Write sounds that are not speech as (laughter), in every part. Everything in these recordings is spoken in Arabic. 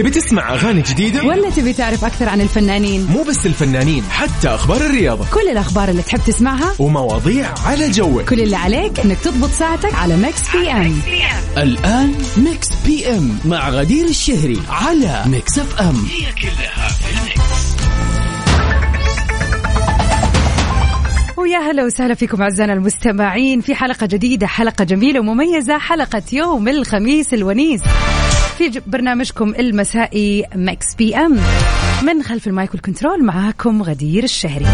تبي تسمع أغاني جديدة؟ ولا تبي تعرف أكثر عن الفنانين؟ مو بس الفنانين حتى أخبار الرياضة كل الأخبار اللي تحب تسمعها ومواضيع على جوك كل اللي عليك إنك تضبط ساعتك على Mix PM الآن Mix PM مع غدير الشهري على Mix FM هي كلها في ال Mix. ويا هلا وسهلا فيكم أعزائنا المستمعين في حلقة جديدة حلقة جميلة ومميزة حلقة يوم الخميس الونيس في برنامجكم المسائي Mix PM من خلف المايك والكنترول معاكم غدير الشهري.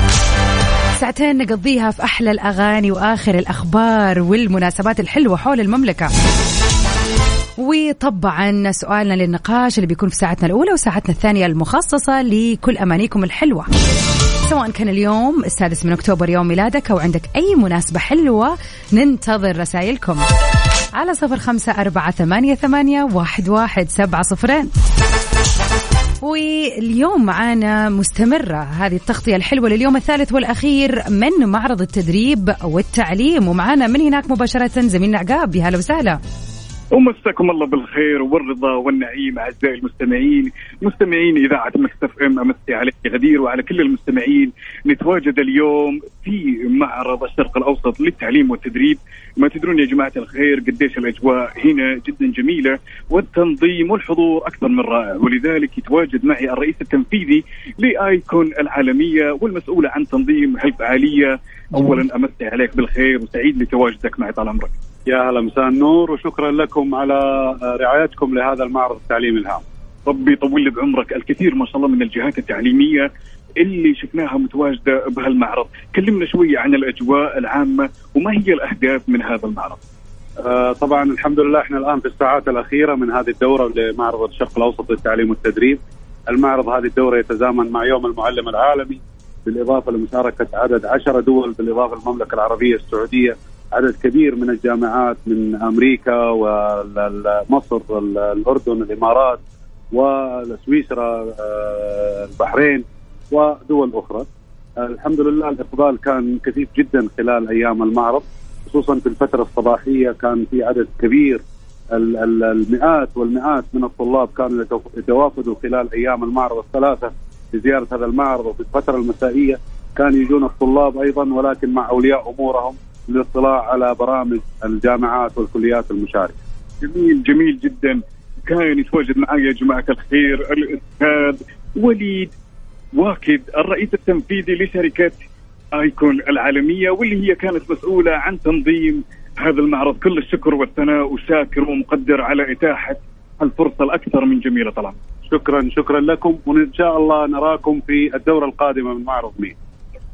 ساعتين نقضيها في أحلى الأغاني وآخر الأخبار والمناسبات الحلوة حول المملكة. وطبعا سؤالنا للنقاش اللي بيكون في ساعتنا الأولى وساعتنا الثانية المخصصة لكل أمانيكم الحلوة. سواء كان اليوم السادس من أكتوبر يوم ميلادك أو عندك أي مناسبة حلوة ننتظر رسائلكم. على صفر خمسة أربعة ثمانية, ثمانية واحد, واحد سبعة صفرين. واليوم معانا مستمرة هذه التغطية الحلوة لليوم الثالث والأخير من معرض التدريب والتعليم. ومعانا من هناك مباشرة زميلنا عقاب. يا هلا وسهلا. ومساكم الله بالخير والرضا والنعيم أعزائي المستمعين. مستمعين إذاعة مكسف إم امسي عليك غدير وعلى كل المستمعين. نتواجد اليوم في معرض الشرق الأوسط للتعليم والتدريب. ما تدرون يا جماعة الخير قديش الأجواء هنا جدا جميلة والتنظيم والحضور أكثر من رائع. ولذلك يتواجد معي الرئيس التنفيذي لآيكون العالمية والمسؤوله عن تنظيم هالفعاليه اولا امسي عليك بالخير وسعيد لتواجدك معي طال عمرك. يا هلا مساء النور وشكرا لكم على رعايتكم لهذا المعرض التعليمي الهام. ربي يطول لي بعمرك الكثير ما شاء الله من الجهات التعليمية اللي شفناها متواجدة بهالمعرض. كلمنا شوية عن الأجواء العامة وما هي الأهداف من هذا المعرض. آه طبعا الحمد لله إحنا الآن في الساعات الأخيرة من هذه الدورة لمعرض الشرق الأوسط للتعليم والتدريب. المعرض هذه الدورة يتزامن مع يوم المعلم العالمي بالإضافة لمشاركة عدد عشرة دول بالإضافة للمملكة العربية السعودية. عدد كبير من الجامعات من أمريكا ومصر الأردن الإمارات وسويسرا آه، البحرين ودول أخرى. الحمد لله الإقبال كان كثيف جدا خلال أيام المعرض خصوصا في الفترة الصباحية كان في عدد كبير. ال- ال- المئات والمئات من الطلاب كانوا يتو- يتوافدوا خلال أيام المعرض الثلاثة لزياره هذا المعرض وفي الفترة المسائية. كان يجون الطلاب أيضا ولكن مع أولياء أمورهم. للاطلاع على برامج الجامعات والكليات المشاركة. جميل جميل جدا كان يتواجد معي يا جماعة الخير الأستاذ وليد واكد الرئيس التنفيذي لشركة آيكون العالمية واللي هي كانت مسؤولة عن تنظيم هذا المعرض كل الشكر والثناء وشاكر ومقدر على إتاحة الفرصة الأكثر من جميلة طبعا شكرا شكرا لكم وإن شاء الله نراكم في الدورة القادمة من معرض مين.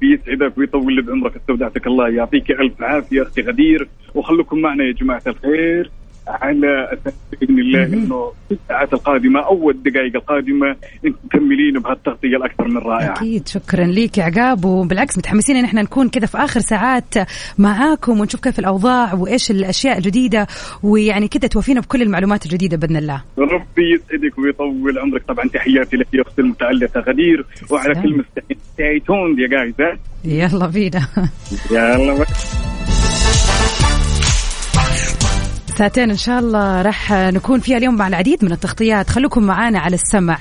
بيسعدك ويطول بعمرك استودعتك الله يعطيك ألف عافية أختي غدير وخلوكم معنا يا جماعة الخير. على أساس بإذن الله إنه في الساعات القادمة أو الدقائق القادمة أنتم مكملين بهالتغطية الأكثر من رائعة. أكيد شكرا ليك يا عقاب وبالعكس متحمسين إن إحنا نكون كذا في آخر ساعات معاكم ونشوف كيف الأوضاع وإيش الأشياء الجديدة ويعني كذا توفينا بكل المعلومات الجديدة بإذن الله ربي يسعدك ويطول عمرك طبعا تحياتي لك يا أختي المتالقه غدير وعلى. كل stay يا guys ها؟ يلا بينا يلا. ساعتين إن شاء الله راح نكون فيها اليوم مع العديد من التغطيات. خلوكم معانا على السمع.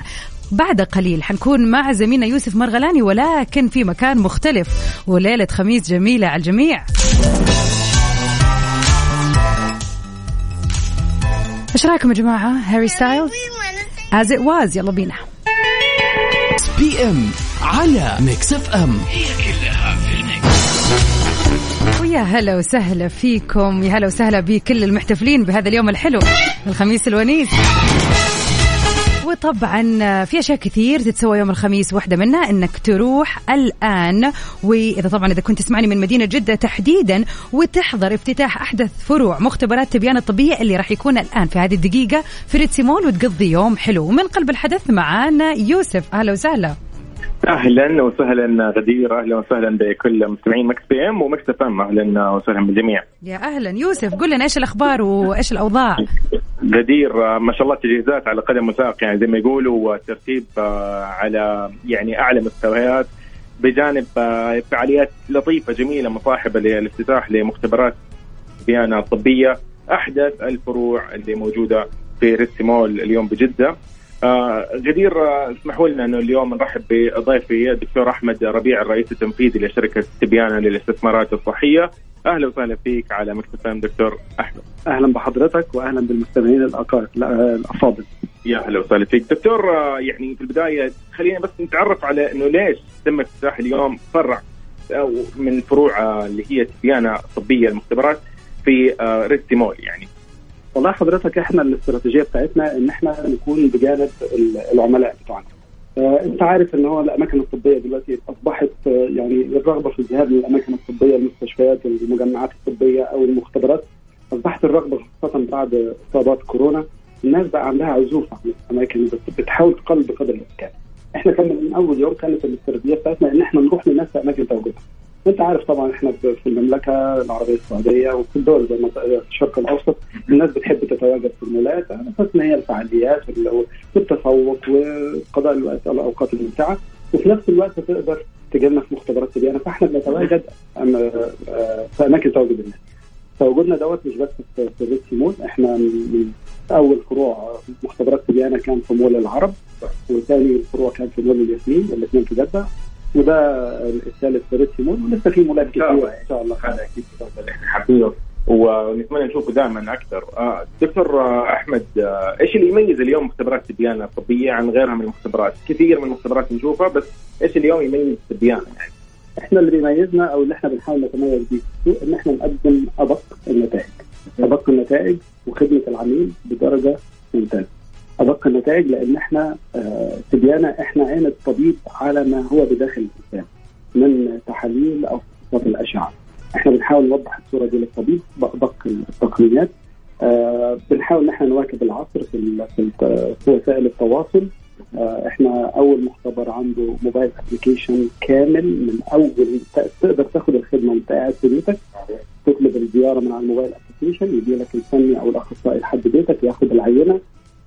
بعد قليل حنكون مع زميلنا يوسف مرغلاني ولكن في مكان مختلف. وليلة خميس جميلة على الجميع. إيش رأيكم يا جماعة؟ Harry Styles؟ As it was. يلا بينا. PM على Mix FM هي كلها في ال Mix. ويا هلا وسهلا فيكم يا هلا وسهلا بكل المحتفلين بهذا اليوم الحلو الخميس الونيس. وطبعا في أشياء كثير تتسوى يوم الخميس واحدة منها إنك تروح الآن وإذا طبعا إذا كنت تسمعني من مدينة جدة تحديدا وتحضر افتتاح أحدث فروع مختبرات تبيان الطبية اللي راح يكون الآن. في هذه الدقيقة في Red Sea Mall وتقضي يوم حلو. ومن قلب الحدث معانا يوسف أهلا وسهلا. أهلا وسهلا غدير أهلا وسهلا بكل مستمعين Mix PM و Mix FM. أهلا وسهلا بالجميع. يا أهلا. يوسف قل لنا إيش الأخبار وإيش الأوضاع؟ غدير ما شاء الله تجهيزات على قدم وساق يعني زي ما يقولوا ترتيب آه، على يعني أعلى مستويات بجانب آه، فعاليات لطيفة جميلة مصاحبة للافتتاح لمختبرات تبيان الطبية. أحدث الفروع اللي موجودة في Red Sea Mall اليوم بجدة. آه غدير آه، اسمحوا لنا إنه اليوم نرحب بضيفي الدكتور أحمد ربيع الرئيس التنفيذي لشركة تبيانه للاستثمارات الصحية. أهلا وسهلا فيك على مكتب دكتور أحمد. أهلا بحضرتك وأهلا بالمستمعين الأفاضل. يا أهلا وسهلا فيك. دكتور آه، يعني في البداية خلينا بس نتعرف على إنه ليش تم افتتاح اليوم فرع من فروع اللي هي تبيانه طبية المختبرات في ريستي مول يعني والله حضرتك إحنا الاستراتيجية بتاعتنا إن إحنا نكون بجانب ال- العملاء بتوعنا. آه أنت عارف إن هو الأماكن الطبية دلوقتي أصبحت آه يعني الرغبة في الذهاب للأماكن الطبية المستشفيات المجمعات الطبية أو المختبرات أصبحت الرغبة خاصة بعد إصابات كورونا الناس بقى عندها عزوف عن الأماكن بت- بتحاول تقلل بقدر الإمكان. إحنا كان من أول يوم كانت الاستراتيجية بتاعتنا إن إحنا نروح للناس في أماكن تواجدها. أنت عارف طبعا إحنا في المملكة العربية السعودية وفي الدول زي الشرق الأوسط الناس بتحب تتواجد في المولات على أساس إن هي الفعاليات وال- والتسوق وقضاء الوقت الاوقات الممتعة وفي نفس الوقت تقدر تجينا في مختبرات تبيانه فإحنا بنتواجد آه، في أماكن تواجد الناس. تواجدنا دوت مش بس في الريد مول إحنا من أول فروع مختبرات تبيانه كان في مول العرب وثاني الفروع كان في مول الياسمين الاثنين في جدة وده الثالث في ريد مول ولسه في مولات كتير. إن شاء الله هذا أكيد إحنا حابينه ونتمنى نشوفه دائما أكثر. آه دكتور آه أحمد آه إيش اللي يميز اليوم مختبرات تبيانه الطبية عن غيرها من المختبرات؟ كثير من المختبرات نشوفها بس إيش اليوم يميز تبيانه يعني؟ إحنا اللي بيميزنا أو اللي إحنا بنحاول نتميز بيه في السوق إن إحنا نقدم أدق النتائج. أدق النتائج وخدمة العميل بدرجة ممتازة. أدق النتائج لأن إحنا آه تبيانه إحنا عين الطبيب على ما هو بداخل الإنسان من تحاليل أو فحوصات الأشعة. إحنا بنحاول نوضح الصورة دي للطبيب بادق التقنيات. آه بنحاول إن إحنا نواكب العصر في وسائل التواصل. آه، إحنا أول مختبر عنده موبايل أبلكيشن كامل من أول تقدر تاخد الخدمة وأنت قاعد في بيتك. تطلب الزيارة من على الموبايل application يجي لك الفني أو الأخصائي لحد بيتك ياخد العينة.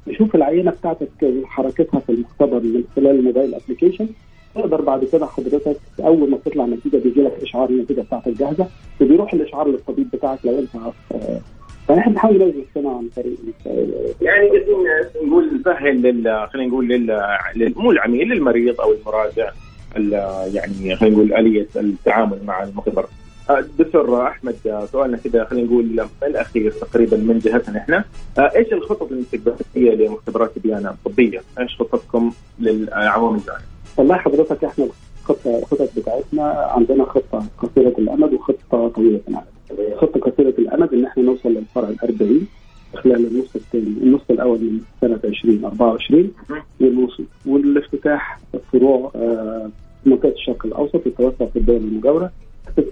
يشوف العينة بتاعتك حركتها في المختبر من خلال ال mobile application تقدر بعد كده حضرتك أول ما تطلع نتيجة بيجي لك إشعار النتيجة بتاعتك جاهزه وبيروح الإشعار للطبيب بتاعك لو أنت فإحنا بنحاول نوجه نفسنا عن طريق يعني قاعدين نقول نسهل لل خلينا نقول لل مو العميل للمريض أو المراجع ال- يعني خلينا نقول آلية التعامل مع المختبر. آه، دكتور أحمد آه، سؤالنا كذا خلينا نقول الأخير تقريبا من جهتنا إحنا آه، إيش الخطط المستقبليه لمختبرات البيانه الطبية؟ إيش خطتكم للعوامل الجايه؟ والله حضرتك إحنا الخطه الخطط بتاعتنا عندنا خطة قصيرة الأمد وخطة طويلة الأمد. خطة قصيرة الأمد إن إحنا نوصل للفرع ال 40 خلال النص الثاني النص الأول من سنة 2024 والوصول والافتتاح فروع آه، في منطقة الشرق الأوسط والتوسع في الدول المجاورة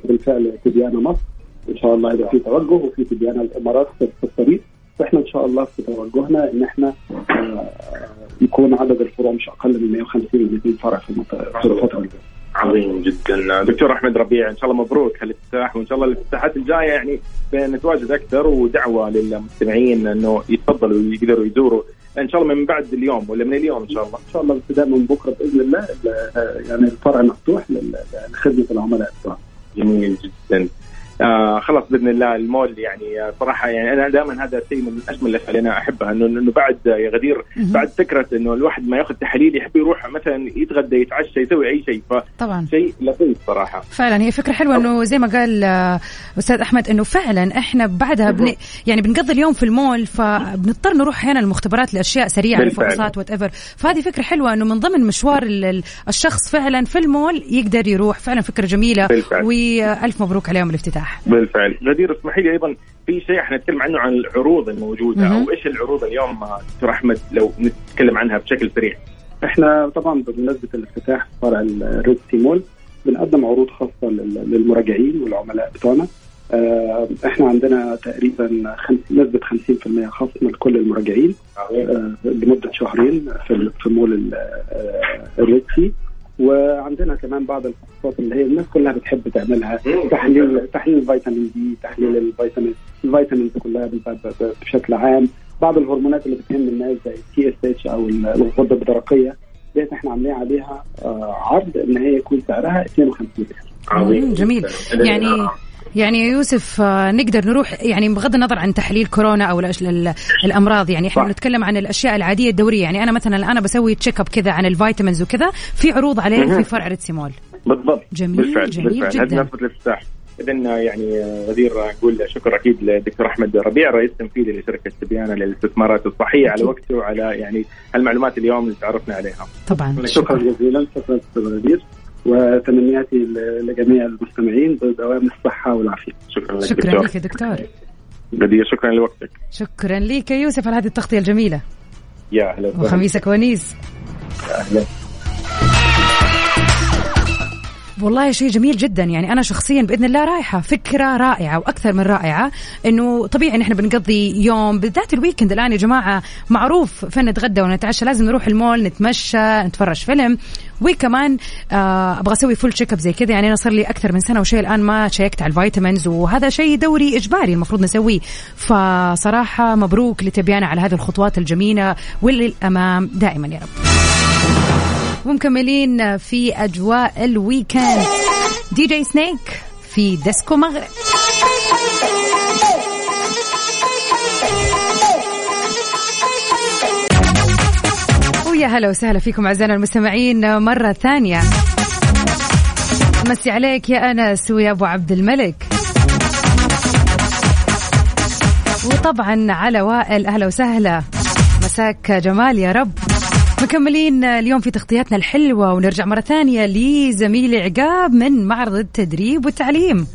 بالفعل تبيانه مصر. إن شاء الله يبقى في توجه وفي تبيانه الإمارات في الطريق. فإحنا إن شاء الله في توجهنا إن إحنا آه، يكون عدد الفروع مش أقل من 150 ل 200 فرع في الفترة جاية. عظيم جدا. دكتور أحمد ربيع إن شاء الله مبروك هالافتتاح وإن شاء الله الافتتاحات الجاية يعني نتواجد أكثر ودعوة للمستمعين إنه يتفضلوا ويقدروا يزوروا. إن شاء الله من بعد اليوم ولا من اليوم إن شاء الله؟ إن شاء الله ابتداء من بكرة بإذن الله ال- يعني الفرع مفتوح لخدمة العملاء بتوعنا. جميل جدا آه خلاص بإذن الله المول يعني آه، صراحة يعني أنا دائما هذا الشيء من اجمل الاشياء اللي أنا احبها انه إنه بعد يا غدير. بعد فكرة إنه الواحد ما يأخذ تحاليل يحب يروح مثلا يتغدى يتعشى يسوي أي شيء طبعا. فشيء لطيف صراحة. فعلا هي فكرة حلوة إنه زي ما قال آه، أستاذ أحمد إنه فعلا إحنا بعدها بن يعني بنقضي اليوم في المول فبنضطر نروح أحيانا المختبرات لأشياء سريعة بالفعل. لفحوصات whatever فهذه فكرة حلوة إنه من ضمن مشوار ال- ال- الشخص فعلا في المول يقدر يروح. فعلا فكرة جميلة. بالفعل. وألف مبروك عليهم الافتتاح. بالفعل. غدير اسمحي لي أيضا في شيء إحنا نتكلم عنه عن العروض الموجودة. أو إيش العروض اليوم دكتور أحمد لو نتكلم عنها بشكل سريع. إحنا طبعا بمناسبة الافتتاح فرع ال Red Sea Mall بنقدم عروض خاصة لل- للمراجعين والعملاء بتوعنا. آه، إحنا عندنا تقريبا نسبة 50% خصم لكل المراجعين آه، لمدة شهرين في مول آه، ال Red Sea وعندنا كمان بعض الفحوصات اللي هي الناس كلها بتحب تعملها. تحليل تحليل الفيتامين D تحليل الفيتامين ال vitamins كلها بشكل عام. بعض الهرمونات اللي بتهم الناس زي ال TSH أو الغدة الدرقية ديت إحنا عاملين عليها آه، عرض إن هي يكون سعرها 52 ريال. عظيم. جميل. يعني يعني يا يوسف آه، نقدر نروح يعني بغض النظر عن تحليل كورونا أو الأمراض يعني إحنا صح. نتكلم عن الأشياء العادية الدورية. يعني أنا مثلا الآن بسوي check up كذا عن ال vitamins وكذا في عروض عليه في فرع Red Sea Mall. بالضبط. جميل، بالفعل جميل بالفعل. جداً. هذه نقطة الافتتاح. اذا يعني غدير نقول شكر أكيد للدكتور أحمد ربيع رئيس تنفيذي لشركة تبيان للاستثمارات الصحية على. وقته وعلى يعني المعلومات اليوم اللي تعرفنا عليها. طبعا. شكرا. جزيلا. شكرا أستاذ غدير. وتمنياتي لجميع المستمعين بدوام الصحة والعافية. شكرا لك شكرا دكتور. لك يا دكتور. غدير شكرا لوقتك. شكرا لك يا يوسف على هذه التغطية الجميلة. يا أهلا وسهلا. وخميسك ونيس. أهلا. والله شيء جميل جدا. يعني أنا شخصيا بإذن الله رايحة. فكرة رائعة وأكثر من رائعة. إنه طبيعي نحن بنقضي يوم بالذات الويكند الآن يا جماعة. معروف فين نتغدى ونتعشى. لازم نروح المول نتمشى نتفرج فيلم. وكمان آه أبغى أسوي full check up زي كذا. يعني أنا صار لي أكثر من سنة وشيء الآن ما شيكت على ال vitamins. وهذا شيء دوري إجباري المفروض نسويه. فصراحة مبروك لتبيان على هذه الخطوات الجميلة. وللأمام دائما يا رب. ومكملين في أجواء ال weekend. DJ Snake في Disco Maghreb. ويا هلا وسهلا فيكم أعزائنا المستمعين مرة ثانية. مسي عليك يا أنس ويا أبو عبد الملك. وطبعا على وائل أهلا وسهلا. مساك جمال يا رب. مكملين اليوم في تغطياتنا الحلوة ونرجع مرة ثانية لزميلي عقاب من معرض التدريب والتعليم.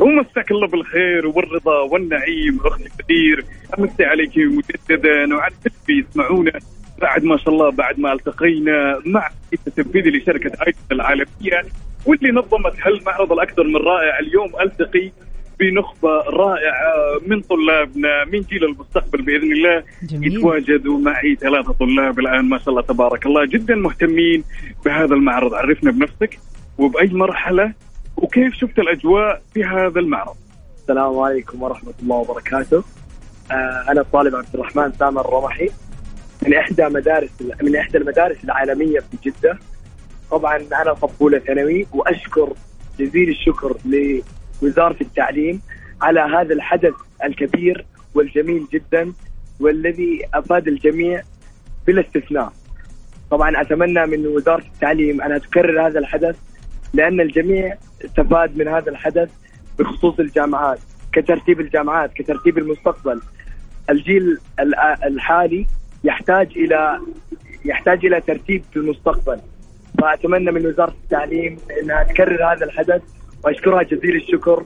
ومساك الله بالخير والرضا والنعيم أختي كثير أمسي عليك مجددا وعلى اللي يسمعونا. بعد ما شاء الله بعد ما التقينا مع التنفيذي لشركة آيتون العالمية واللي نظمت هالمعرض الأكثر من رائع. اليوم ألتقي بنخبه رائعة من طلابنا من جيل المستقبل بإذن الله. جميل. يتواجدوا معي ثلاثة طلاب الآن ما شاء الله تبارك الله. جدا مهتمين بهذا المعرض. عرفنا بنفسك وبأي مرحلة وكيف شفت الأجواء في هذا المعرض. السلام عليكم ورحمة الله وبركاته. آه أنا الطالب عبد الرحمن سامر الرمحي من إحدى مدارس من إحدى المدارس العالمية في جدة. طبعا أنا طفولة ثانوي وأشكر جزيل الشكر لوزارة التعليم على هذا الحدث الكبير والجميل جدا والذي أفاد الجميع بلا استثناء. طبعا أتمنى من وزارة التعليم أنها تكرر هذا الحدث لأن الجميع استفاد من هذا الحدث بخصوص الجامعات كترتيب الجامعات كترتيب المستقبل. الجيل الحالي يحتاج إلى يحتاج إلى ترتيب في المستقبل. فأتمنى من وزارة التعليم انها تكرر هذا الحدث وأشكرها جزيل الشكر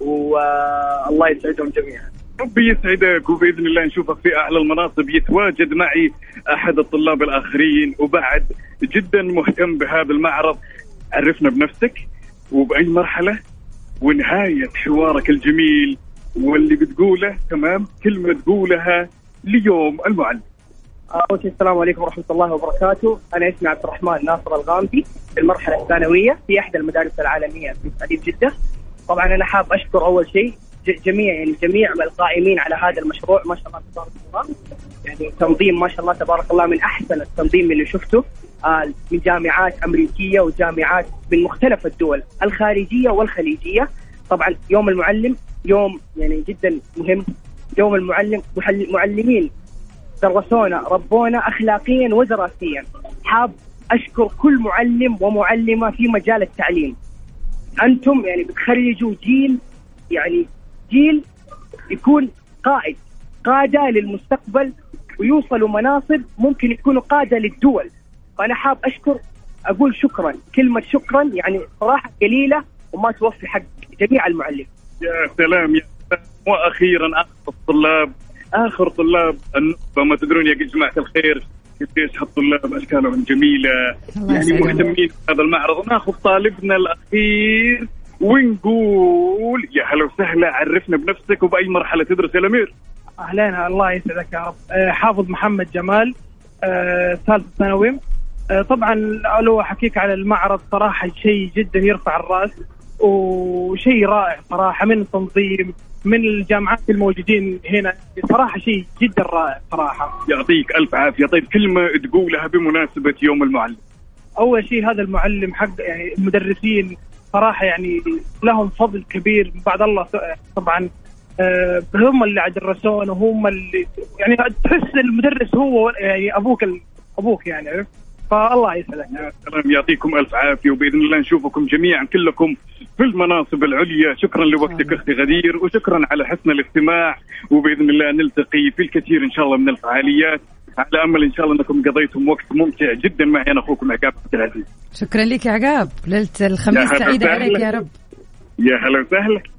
والله يسعدهم جميعا. ربي يسعدك وبإذن الله نشوفك في أعلى المناصب. يتواجد معي أحد الطلاب الآخرين وبعد جدا مهتم بهذا المعرض. عرفنا بنفسك وبأي مرحلة؟ ونهاية حوارك الجميل واللي بتقوله تمام؟ كلمة تقولها ليوم المعلم. أول شيء السلام عليكم ورحمة الله وبركاته، أنا اسمي عبد الرحمن ناصر الغامدي في المرحلة الثانوية في احدى المدارس العالمية في مدينه جدة. طبعا أنا حاب أشكر أول شيء جميع يعني جميع القائمين على هذا المشروع. ما شاء الله تبارك الله. يعني تنظيم ما شاء الله تبارك الله من أحسن التنظيم اللي شفته. آه، من جامعات أمريكية وجامعات من مختلف الدول الخارجية والخليجية. طبعا يوم المعلم يوم يعني جدا مهم. يوم المعلم معلمين درسونا ربونا اخلاقيا ودراسيا حاب أشكر كل معلم ومعلمة في مجال التعليم. أنتم يعني بتخرجوا جيل يعني جيل يكون قائد قادة للمستقبل ويوصلوا مناصب ممكن يكونوا قادة للدول. فأنا حاب أشكر أقول شكرا كلمة شكرا يعني صراحة قليلة وما توفي حق جميع المعلمين يا سلام يا سلام. وأخيرا اخر الطلاب آخر طلاب النخبه ما تدرون يا جماعة الخير قديش هالطلاب اشكالهم جميلة. الله يعني. مهتمين بهذا المعرض. ناخذ طالبنا الأخير ونقول يا هلا وسهلا عرفنا بنفسك وبأي مرحلة تدرس يا الأمير. أهلين الله يسعدك يا رب. آه، حافظ محمد جمال آه، ثالث ثانوي. آه، طبعا لو أحكيك على المعرض. صراحة شيء جدا يرفع الرأس وشيء رائع صراحة من التنظيم من الجامعات الموجودين هنا. صراحة شيء جدا رائع صراحة. يعطيك ألف عافية. طيب كلمة تقولها بمناسبة يوم المعلم. أول شيء هذا المعلم حق يعني المدرسين صراحة يعني لهم فضل كبير بعد الله طبعا. آه، هم اللي درسونا وهم اللي يعني تحس المدرس هو يعني أبوك أبوك يعني عرفت؟ فالله يسعدك يا سلام يعطيكم ألف عافية وبإذن الله نشوفكم جميعا كلكم في المناصب العليا. شكرا لوقتك أختي غدير وشكرا على حسن الاستماع وبإذن الله نلتقي في الكثير إن شاء الله من الفعاليات. على أمل إن شاء الله أنكم قضيتم وقت ممتع جدا معي أنا أخوكم عقاب عبد العزيز شكرا لك يا عقاب. ليلة الخميس سعيدة عليك يا رب. يا هلا وسهلا.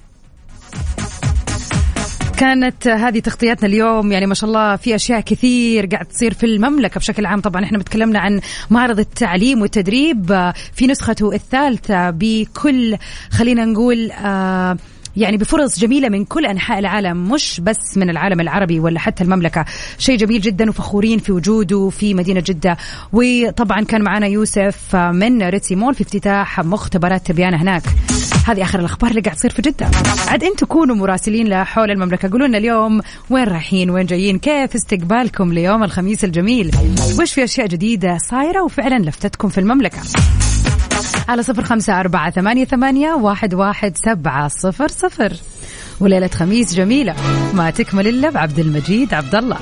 كانت هذه تغطياتنا اليوم. يعني ما شاء الله في أشياء كثير قاعد تصير في المملكة بشكل عام. طبعا إحنا بتكلمنا عن معرض التعليم والتدريب. في نسخته الثالثة بكل خلينا نقول آه يعني بفرص جميلة من كل أنحاء العالم مش بس من العالم العربي ولا حتى المملكة. شيء جميل جدا وفخورين في وجوده في مدينة جدة. وطبعا كان معنا يوسف من ريتسيمون في افتتاح مختبرات تبيانه هناك. هذه آخر الأخبار اللي قاعد تصير في جدة. عاد أنتم كونوا مراسلين لحول المملكة قولوا لنا اليوم وين رايحين وين جايين كيف استقبالكم ليوم الخميس الجميل؟ وش في أشياء جديدة صايرة وفعلا لفتتكم في المملكة؟ على صفر خمسة أربعة ثمانية, ثمانية واحد, واحد سبعة صفر صفر. وليلة خميس جميلة ما تكمل إلا بعبد المجيد عبد الله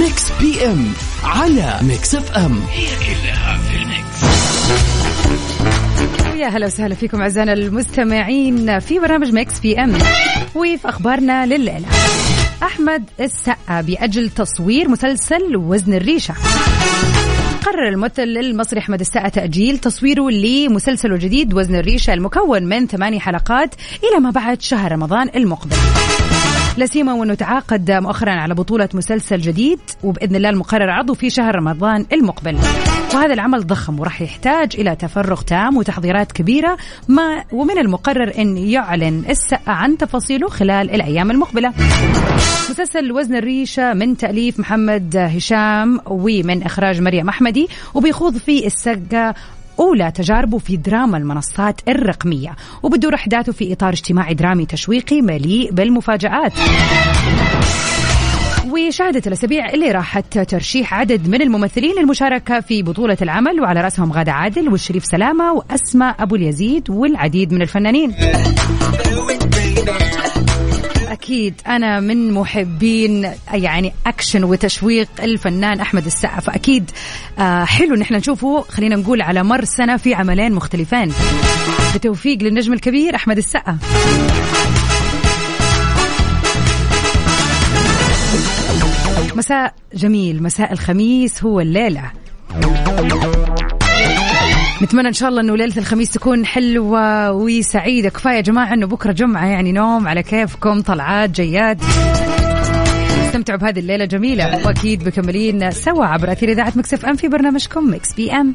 Mix PM على Mix FM هي كلها في ال Mix. يا هلا وسهلا فيكم أعزائنا المستمعين في برنامج Mix PM وفي أخبارنا لليلة. أحمد السقا يأجل تصوير مسلسل وزن الريشة. قرر الممثل المصري أحمد السقا تأجيل تصويره لمسلسله الجديد وزن الريشة المكون من ثماني حلقات إلى ما بعد شهر رمضان المقبل. لا سيما وأنه تعاقد مؤخرا على بطولة مسلسل جديد وبإذن الله المقرر عرضه في شهر رمضان المقبل. وهذا العمل ضخم وراح يحتاج إلى تفرغ تام وتحضيرات كبيرة ما ومن المقرر إن يعلن السقا عن تفاصيله خلال الأيام المقبلة. مسلسل وزن الريشة من تأليف محمد هشام ومن إخراج مريم أحمدي وبيخوض فيه السقا أولى تجاربه في دراما المنصات الرقمية وبدور أحداثه في إطار اجتماعي درامي تشويقي مليء بالمفاجآت. وشهدت الأسابيع اللي راحت ترشيح عدد من الممثلين للمشاركة في بطولة العمل وعلى رأسهم غادة عادل والشريف سلامة وأسماء أبو اليزيد والعديد من الفنانين. أكيد أنا من محبين يعني أكشن وتشويق الفنان أحمد السقا فأكيد آه حلو ان إحنا نشوفه. خلينا نقول على مر سنة في عملين مختلفين. بتوفيق للنجم الكبير أحمد السقا. مساء جميل مساء الخميس هو الليلة. نتمنى إن شاء الله إنه ليلة الخميس تكون حلوة وسعيدة. كفاية يا جماعة إنه بكرة جمعة يعني نوم على كيفكم طلعات جيات. استمتعوا بهذه الليلة جميلة وأكيد مكملين سوا عبر أثير إذاعة Mix FM في برنامجكم Mix PM.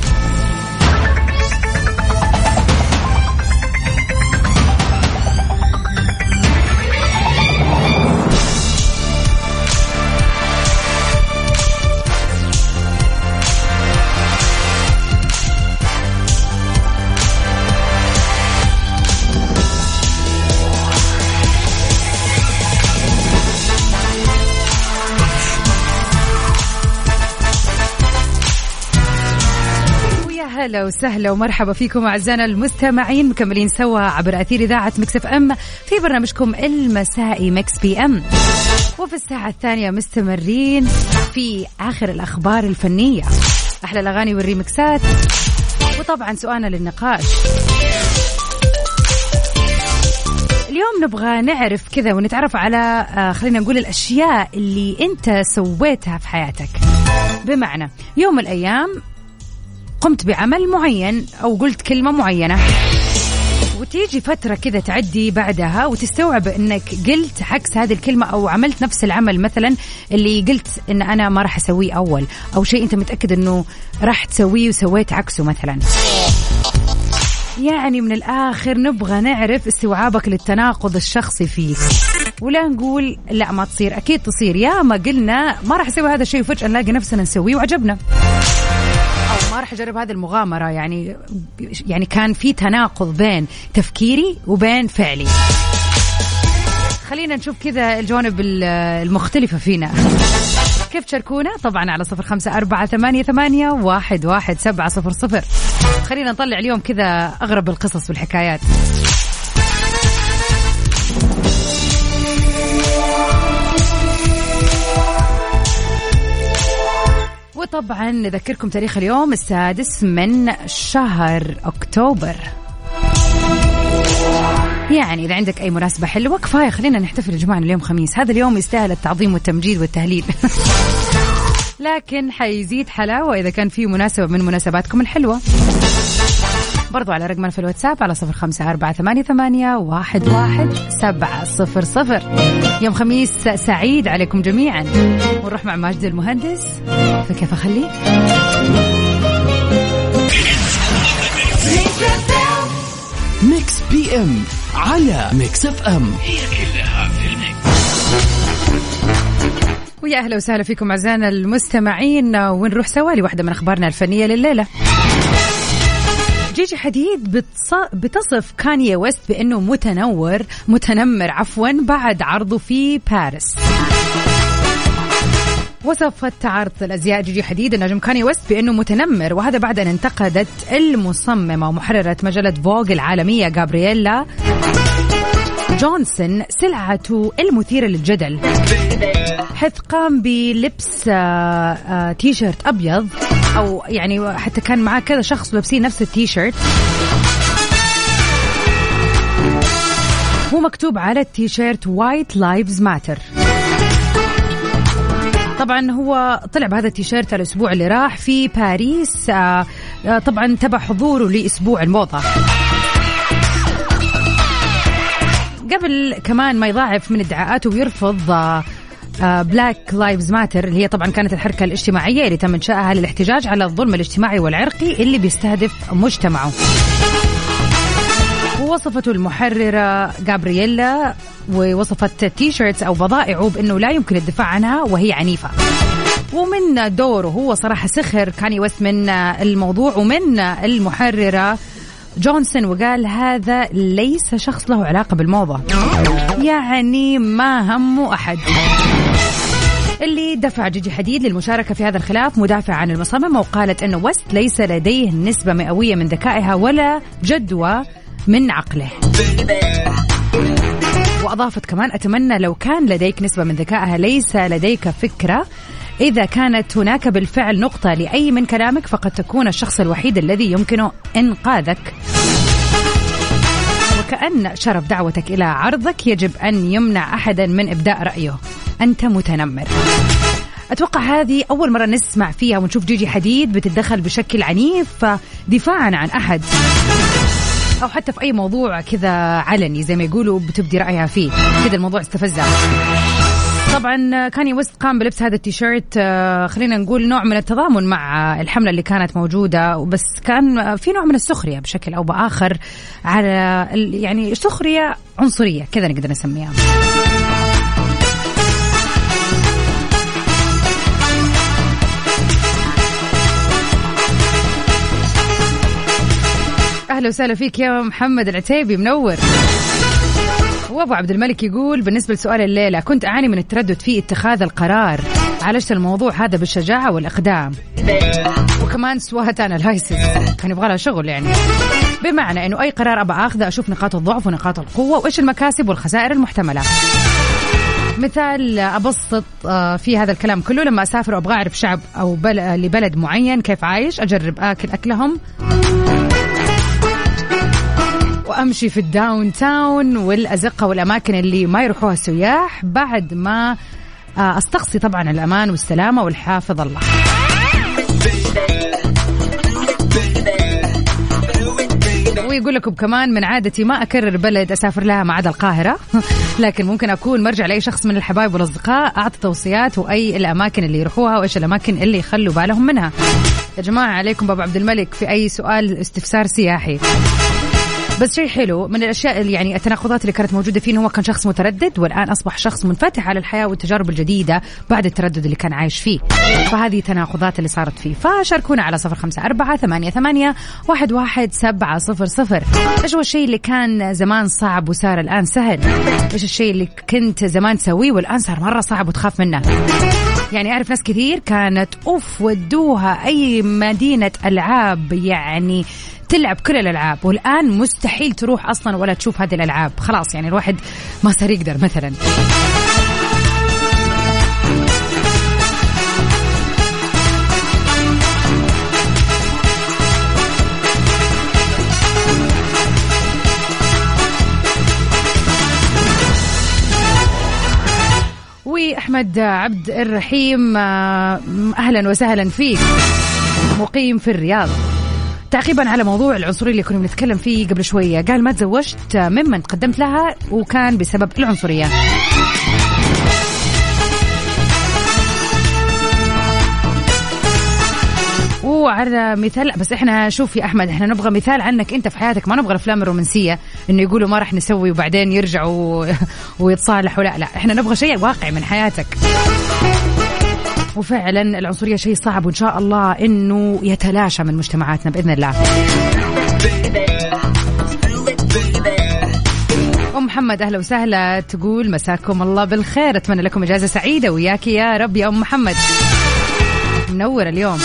هلا وسهلا ومرحبا فيكم أعزائنا المستمعين مكملين سوا عبر أثير إذاعة Mix FM في برنامجكم المسائي Mix PM. وفي الساعة الثانية مستمرين في آخر الأخبار الفنية. أحلى الأغاني والريمكسات. وطبعا سؤالنا للنقاش. اليوم نبغى نعرف كذا ونتعرف على آه، خلينا نقول الأشياء اللي أنت سويتها في حياتك. بمعنى يوم من الأيام قمت بعمل معين أو قلت كلمة معينة. وتيجي فترة كذا تعدي بعدها وتستوعب إنك قلت عكس هذه الكلمة أو عملت نفس العمل مثلا اللي قلت إن أنا ما راح أسويه أول أو شيء أنت متأكد إنه راح تسويه وسويت عكسه مثلا. يعني من الآخر نبغى نعرف استوعابك للتناقض الشخصي فيك ولا نقول لا ما تصير أكيد تصير. يا ما قلنا ما راح أسوي هذا الشيء وفجأة نلاقي نفسنا نسويه وعجبنا. ما راح أجرب هذه المغامرة. يعني يعني كان في تناقض بين تفكيري وبين فعلي. خلينا نشوف كذا الجوانب المختلفة فينا. كيف تشاركونا؟ طبعا على صفر خمسة أربعة ثمانية, ثمانية واحد, واحد سبعة صفر صفر. خلينا نطلع اليوم كذا أغرب القصص والحكايات. وطبعا نذكركم تاريخ اليوم السادس من شهر أكتوبر. يعني إذا عندك أي مناسبة حلوة كفاية خلينا نحتفل يا جماعة اليوم خميس. هذا اليوم يستاهل التعظيم والتمجيد والتهليل. (laughs) لكن حيزيد حلاوة إذا كان في مناسبة من مناسباتكم الحلوة. برضو على رقمنا في الواتساب على صفر خمسة أربعة ثمانية, ثمانية واحد, واحد سبعة صفر صفر. يوم خميس سعيد عليكم جميعا. ونروح مع ماجد المهندس. فكيف أخليك؟ Mix PM على Mix FM هي كلها في ويا أهلا وسهلا فيكم أعزائنا المستمعين. ونروح سوا لواحدة من أخبارنا الفنية لليلة. جيجي حديد بتصف كانيه ويست بأنه متنور متنمر عفوا بعد عرضه في باريس. وصفت عارضة الأزياء جيجي حديد النجم كاني ويست بأنه متنمر وهذا بعد أن انتقدت المصممة ومحرره مجلة Vogue العالمية جابرييلا جونسون سلعته المثيره للجدل. حيث قام بلبس آه، آه، تي شيرت أبيض أو يعني حتى كان معاه كذا شخص لابسين نفس التي شيرت هو مكتوب على ال T-shirt White Lives Matter طبعا هو طلع بهذا التيشيرت الأسبوع اللي راح في باريس آه، طبعا تبع حضوره لأسبوع الموضة. قبل كمان ما يضاعف من ادعاءاته ويرفض Black Lives Matter اللي هي طبعا كانت الحركة الاجتماعية اللي تم انشائها للاحتجاج على الظلم الاجتماعي والعرقي اللي بيستهدف مجتمعه. ووصفته المحررة جابرييلا ووصفت ال T-shirts أو بضائعه بأنه لا يمكن الدفاع عنها وهي عنيفة. ومن دوره هو صراحة سخر كاني ويست من الموضوع ومن المحررة جونسون وقال هذا ليس شخص له علاقة بالموضة. يعني ما همه أحد. اللي دفع جيجي حديد للمشاركة في هذا الخلاف مدافع عن المصممة وقالت أنه ويست ليس لديه نسبة مئوية من ذكائها ولا جدوى من عقله. وأضافت كمان أتمنى لو كان لديك نسبة من ذكائها ليس لديك فكرة. إذا كانت هناك بالفعل نقطة لأي من كلامك فقد تكون الشخص الوحيد الذي يمكن إنقاذك. وكأن شرف دعوتك إلى عرضك يجب أن يمنع أحدا من إبداء رأيه. أنت متنمر. أتوقع هذه أول مرة نسمع فيها ونشوف جيجي حديد بتتدخل بشكل عنيف دفاعا عن أحد. أو حتى في أي موضوع كذا علني زي ما يقولوا بتبدي رأيها فيه. كذا الموضوع استفزها طبعا كاني ويست قام بلبس هذا التيشيرت آه، خلينا نقول نوع من التضامن مع الحملة اللي كانت موجودة. بس كان في نوع من السخرية بشكل أو بآخر على يعني سخرية عنصرية كذا نقدر نسميها. أهلا وسهلا فيك يا محمد العتيبي منور. وابو عبد الملك يقول بالنسبة لسؤال الليلة كنت أعاني من التردد في اتخاذ القرار. عالجت الموضوع هذا بالشجاعة والإقدام. وكمان SWOT analysis كان يبغى لها شغل يعني. بمعنى إنه أي قرار ابى أخذه أشوف نقاط الضعف ونقاط القوة وإيش المكاسب والخسائر المحتملة. مثال أبسط آه، في هذا الكلام كله لما أسافر وأبغى أعرف شعب أو لبلد معين كيف عايش أجرب آكل أكلهم. وأمشي في ال downtown والأزقة والأماكن اللي ما يروحوها السياح بعد ما آه، أستقصي طبعا الأمان والسلامة والحافظ الله. ويقول لكم كمان من عادتي ما أكرر بلد أسافر لها ما عدا القاهرة. (laughs) لكن ممكن أكون مرجع لأي شخص من الحبايب والأصدقاء أعطي توصيات وأي الأماكن اللي يروحوها وإيش الأماكن اللي يخلوا بالهم منها. يا جماعة عليكم بابا عبد الملك في أي سؤال استفسار سياحي. بس شيء حلو من الأشياء اللي يعني التناقضات اللي كانت موجودة فيه انه هو كان شخص متردد والآن أصبح شخص منفتح على الحياة والتجارب الجديدة بعد التردد اللي كان عايش فيه. فهذه تناقضات اللي صارت فيه. فشاركونا على صفر خمسة أربعة ثمانية ثمانية واحد واحد سبعة صفر صفر. إيش هو الشيء اللي كان زمان صعب وصار الآن سهل؟ إيش الشيء اللي كنت زمان تسويه والآن صار مرة صعب وتخاف منه؟ يعني أعرف ناس كثير كانت أوف ودوها أي مدينة ألعاب يعني تلعب كل الألعاب والآن مستحيل تروح أصلا ولا تشوف هذه الألعاب. خلاص يعني الواحد ما صار يقدر مثلا. واحمد عبد الرحيم آه، أهلا وسهلا فيك. مقيم في الرياض. تعقيبا على موضوع العنصرية اللي كنا بنتكلم فيه قبل شوية. قال ما تزوجت ممن قدمت لها وكان بسبب العنصرية. وعلى مثال بس إحنا شوف يا أحمد إحنا نبغى مثال عنك أنت في حياتك. ما نبغى الافلام الرومانسيه إنه يقولوا ما راح نسوي وبعدين يرجعوا (laughs) ويتصالحوا. لا لا إحنا نبغى شيء واقعي من حياتك. وفعلا العنصرية شيء صعب وإن شاء الله إنه يتلاشى من مجتمعاتنا بإذن الله. أم محمد أهلا وسهلا. تقول مساكم الله بالخير. أتمنى لكم إجازة سعيدة وياك يا رب يا أم محمد. منور اليوم.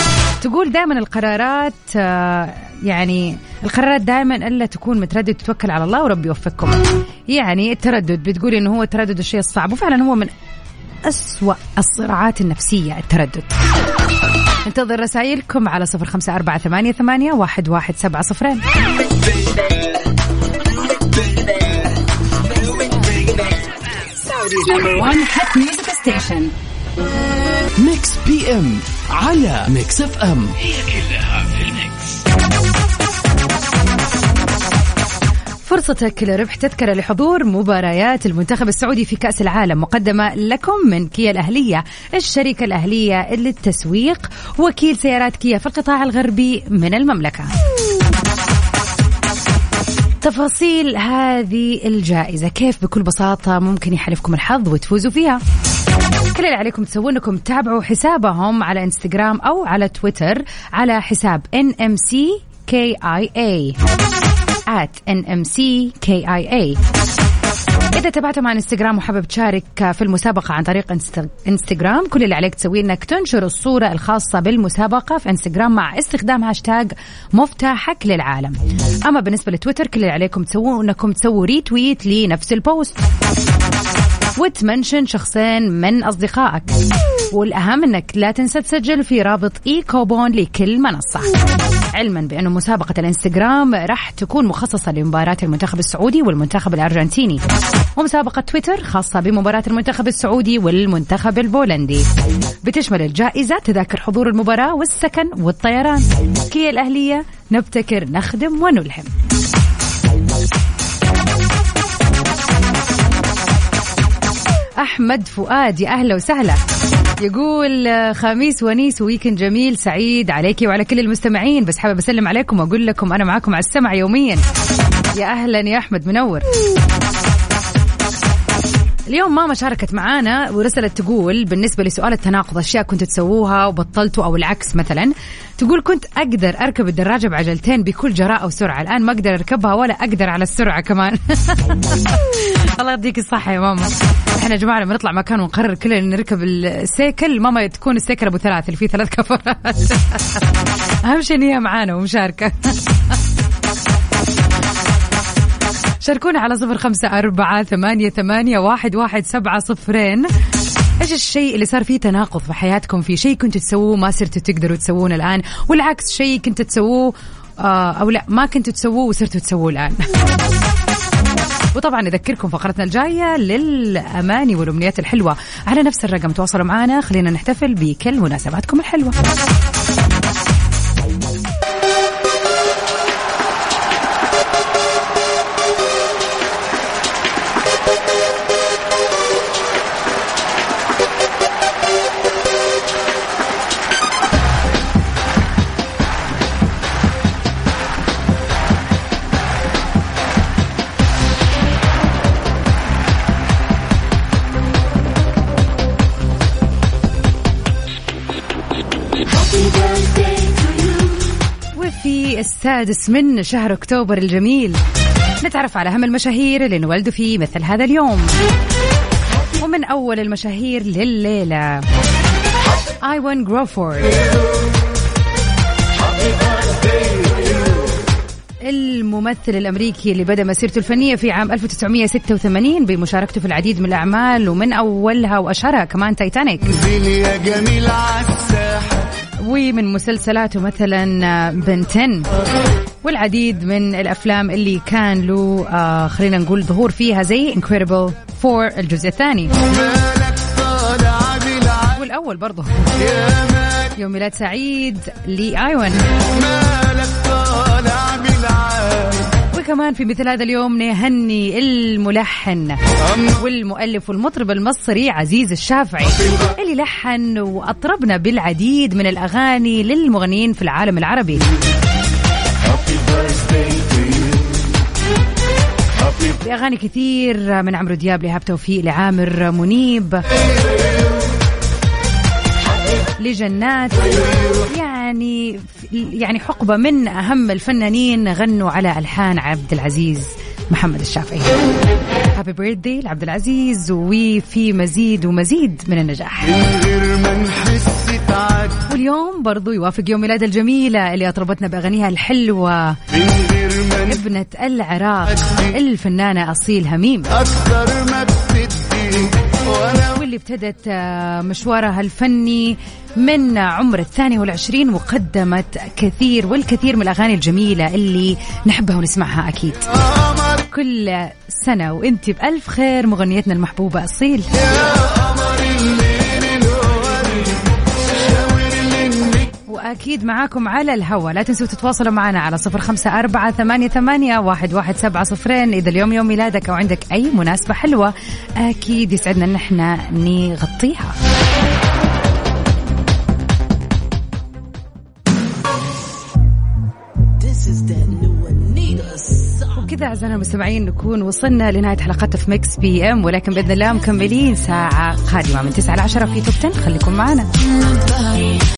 تقول دائما القرارات آه، يعني القرارات دائما ألا تكون متردد تتوكل على الله وربي يوفقكم. يعني التردد بتقول إنه هو التردد الشيء الصعب وفعلا هو من أسوأ الصراعات النفسية التردد. انتظر رسائلكم على صفر خمسة أربعة ثمانية, ثمانية واحد, واحد سبعة صفرين. Mix PM على Mix FM هي كلها في فرصتك لربح تذكرة لحضور مباريات المنتخب السعودي في كأس العالم مقدمة لكم من كيا الأهلية الشركة الأهلية للتسويق وكيل سيارات كيا في القطاع الغربي من المملكة. تفاصيل هذه الجائزة كيف بكل بساطة ممكن يحالفكم الحظ وتفوزوا فيها. كل اللي عليكم تسوون انكم تتابعوا حسابهم على إنستغرام أو على تويتر على حساب NMC KIA at NMCKIA إذا تابعتم على إنستغرام وحابب تشارك في المسابقة عن طريق إنستغرام كل اللي عليك تسويه إنك تنشر الصورة الخاصة بالمسابقة في إنستغرام مع استخدام هاشتاج مفتاحك للعالم. أما بالنسبة لتويتر كل اللي عليكم تسووه إنكم تسووا retweet لنفس ال post. وتمنشن شخصين من أصدقائك. والأهم أنك لا تنسى تسجل في رابط e-coupon لكل منصة. علما بأنه مسابقة الإنستغرام راح تكون مخصصة لمباراة المنتخب السعودي والمنتخب الأرجنتيني ومسابقة تويتر خاصة بمباراة المنتخب السعودي والمنتخب البولندي. بتشمل الجائزة تذاكر حضور المباراة والسكن والطيران. كيا الأهلية نبتكر نخدم ونلهم. أحمد فؤاد يا أهلا وسهلا. يقول خميس ونيس ويكند جميل سعيد عليك وعلى كل المستمعين. بس حابب أسلم عليكم وأقول لكم أنا معاكم على السمع يوميا. يا أهلا يا أحمد منور. اليوم ماما شاركت معانا ورسلت تقول بالنسبة لسؤال التناقض أشياء كنت تسووها وبطلتوا أو العكس مثلا تقول كنت أقدر أركب الدراجة بعجلتين بكل جراءة وسرعة الآن ما أقدر أركبها ولا أقدر على السرعة كمان. (laughs) الله يديك الصحة يا ماما. إحنا يا جماعة لما نطلع مكان ونقرر كلنا نركب السيكل ماما تكون السيكل أبو ثلاث اللي فيه ثلاث كفرات. (laughs) أهم شيء إن هي معانا ومشاركة. (laughs) شاركونا على صفر خمسة أربعة ثمانية, ثمانية واحد, واحد سبعة صفرين. إيش الشيء اللي صار فيه تناقض في حياتكم؟ في شيء كنتوا تسووه ما صرتوا تقدروا تسوونه الآن والعكس شيء كنتوا تسووه آه أو لا ما كنتوا تسووه وصرتوا تسووه الآن. (laughs) وطبعا نذكركم فقرتنا الجاية للأماني والأمنيات الحلوة. على نفس الرقم تواصلوا معنا خلينا نحتفل بكل مناسباتكم الحلوة. السادس من شهر أكتوبر الجميل. نتعرف على أهم المشاهير اللي انولدوا في مثل هذا اليوم. ومن أول المشاهير لليلة. آيوان جروفورد الممثل الأمريكي اللي بدأ مسيرته الفنية في عام 1986 بمشاركته في العديد من الأعمال ومن أولها وأشهرها كمان تايتانيك ومن مسلسلاته مثلا Ben 10 والعديد من الأفلام اللي كان له آه خلينا نقول ظهور فيها زي Incredible Four الجزء الثاني. والأول برضه. يوم ميلاد سعيد لايوان وكمان في مثل هذا اليوم نهني الملحن والمؤلف والمطرب المصري عزيز الشافعي اللي لحن وأطربنا بالعديد من الأغاني للمغنيين في العالم العربي. بأغاني كثير من عمرو دياب لإيهاب توفيق لعامر منيب لجنات يعني يعني حقبة من أهم الفنانين غنوا على ألحان عبد العزيز محمد الشافعي. هابي بيرثدي لعبد العزيز وفي مزيد ومزيد من النجاح. واليوم برضو يوافق يوم ميلاد الجميلة اللي أطربتنا بأغانيها الحلوة. ابنة العراق الفنانة أصيل هميم. أكثر ما بتدي واللي ابتدت آه، مشوارها الفني من عمر الثاني والعشرين وقدمت كثير والكثير من الأغاني الجميلة اللي نحبها ونسمعها أكيد. كل سنة وانت بألف خير مغنيتنا المحبوبة أصيل. وأكيد معاكم على الهوا لا تنسوا تتواصلوا معنا على صفر خمسة أربعة ثمانية, ثمانية واحد, واحد سبعة صفرين. إذا اليوم يوم ميلادك أو عندك أي مناسبة حلوة أكيد يسعدنا أن إحنا نغطيها. وكذا أعزائنا المستمعين نكون وصلنا لنهاية حلقتنا في Mix PM. ولكن بإذن الله مكملين ساعة قادمة من 9 ل 10 في Top 10 خليكم معنا.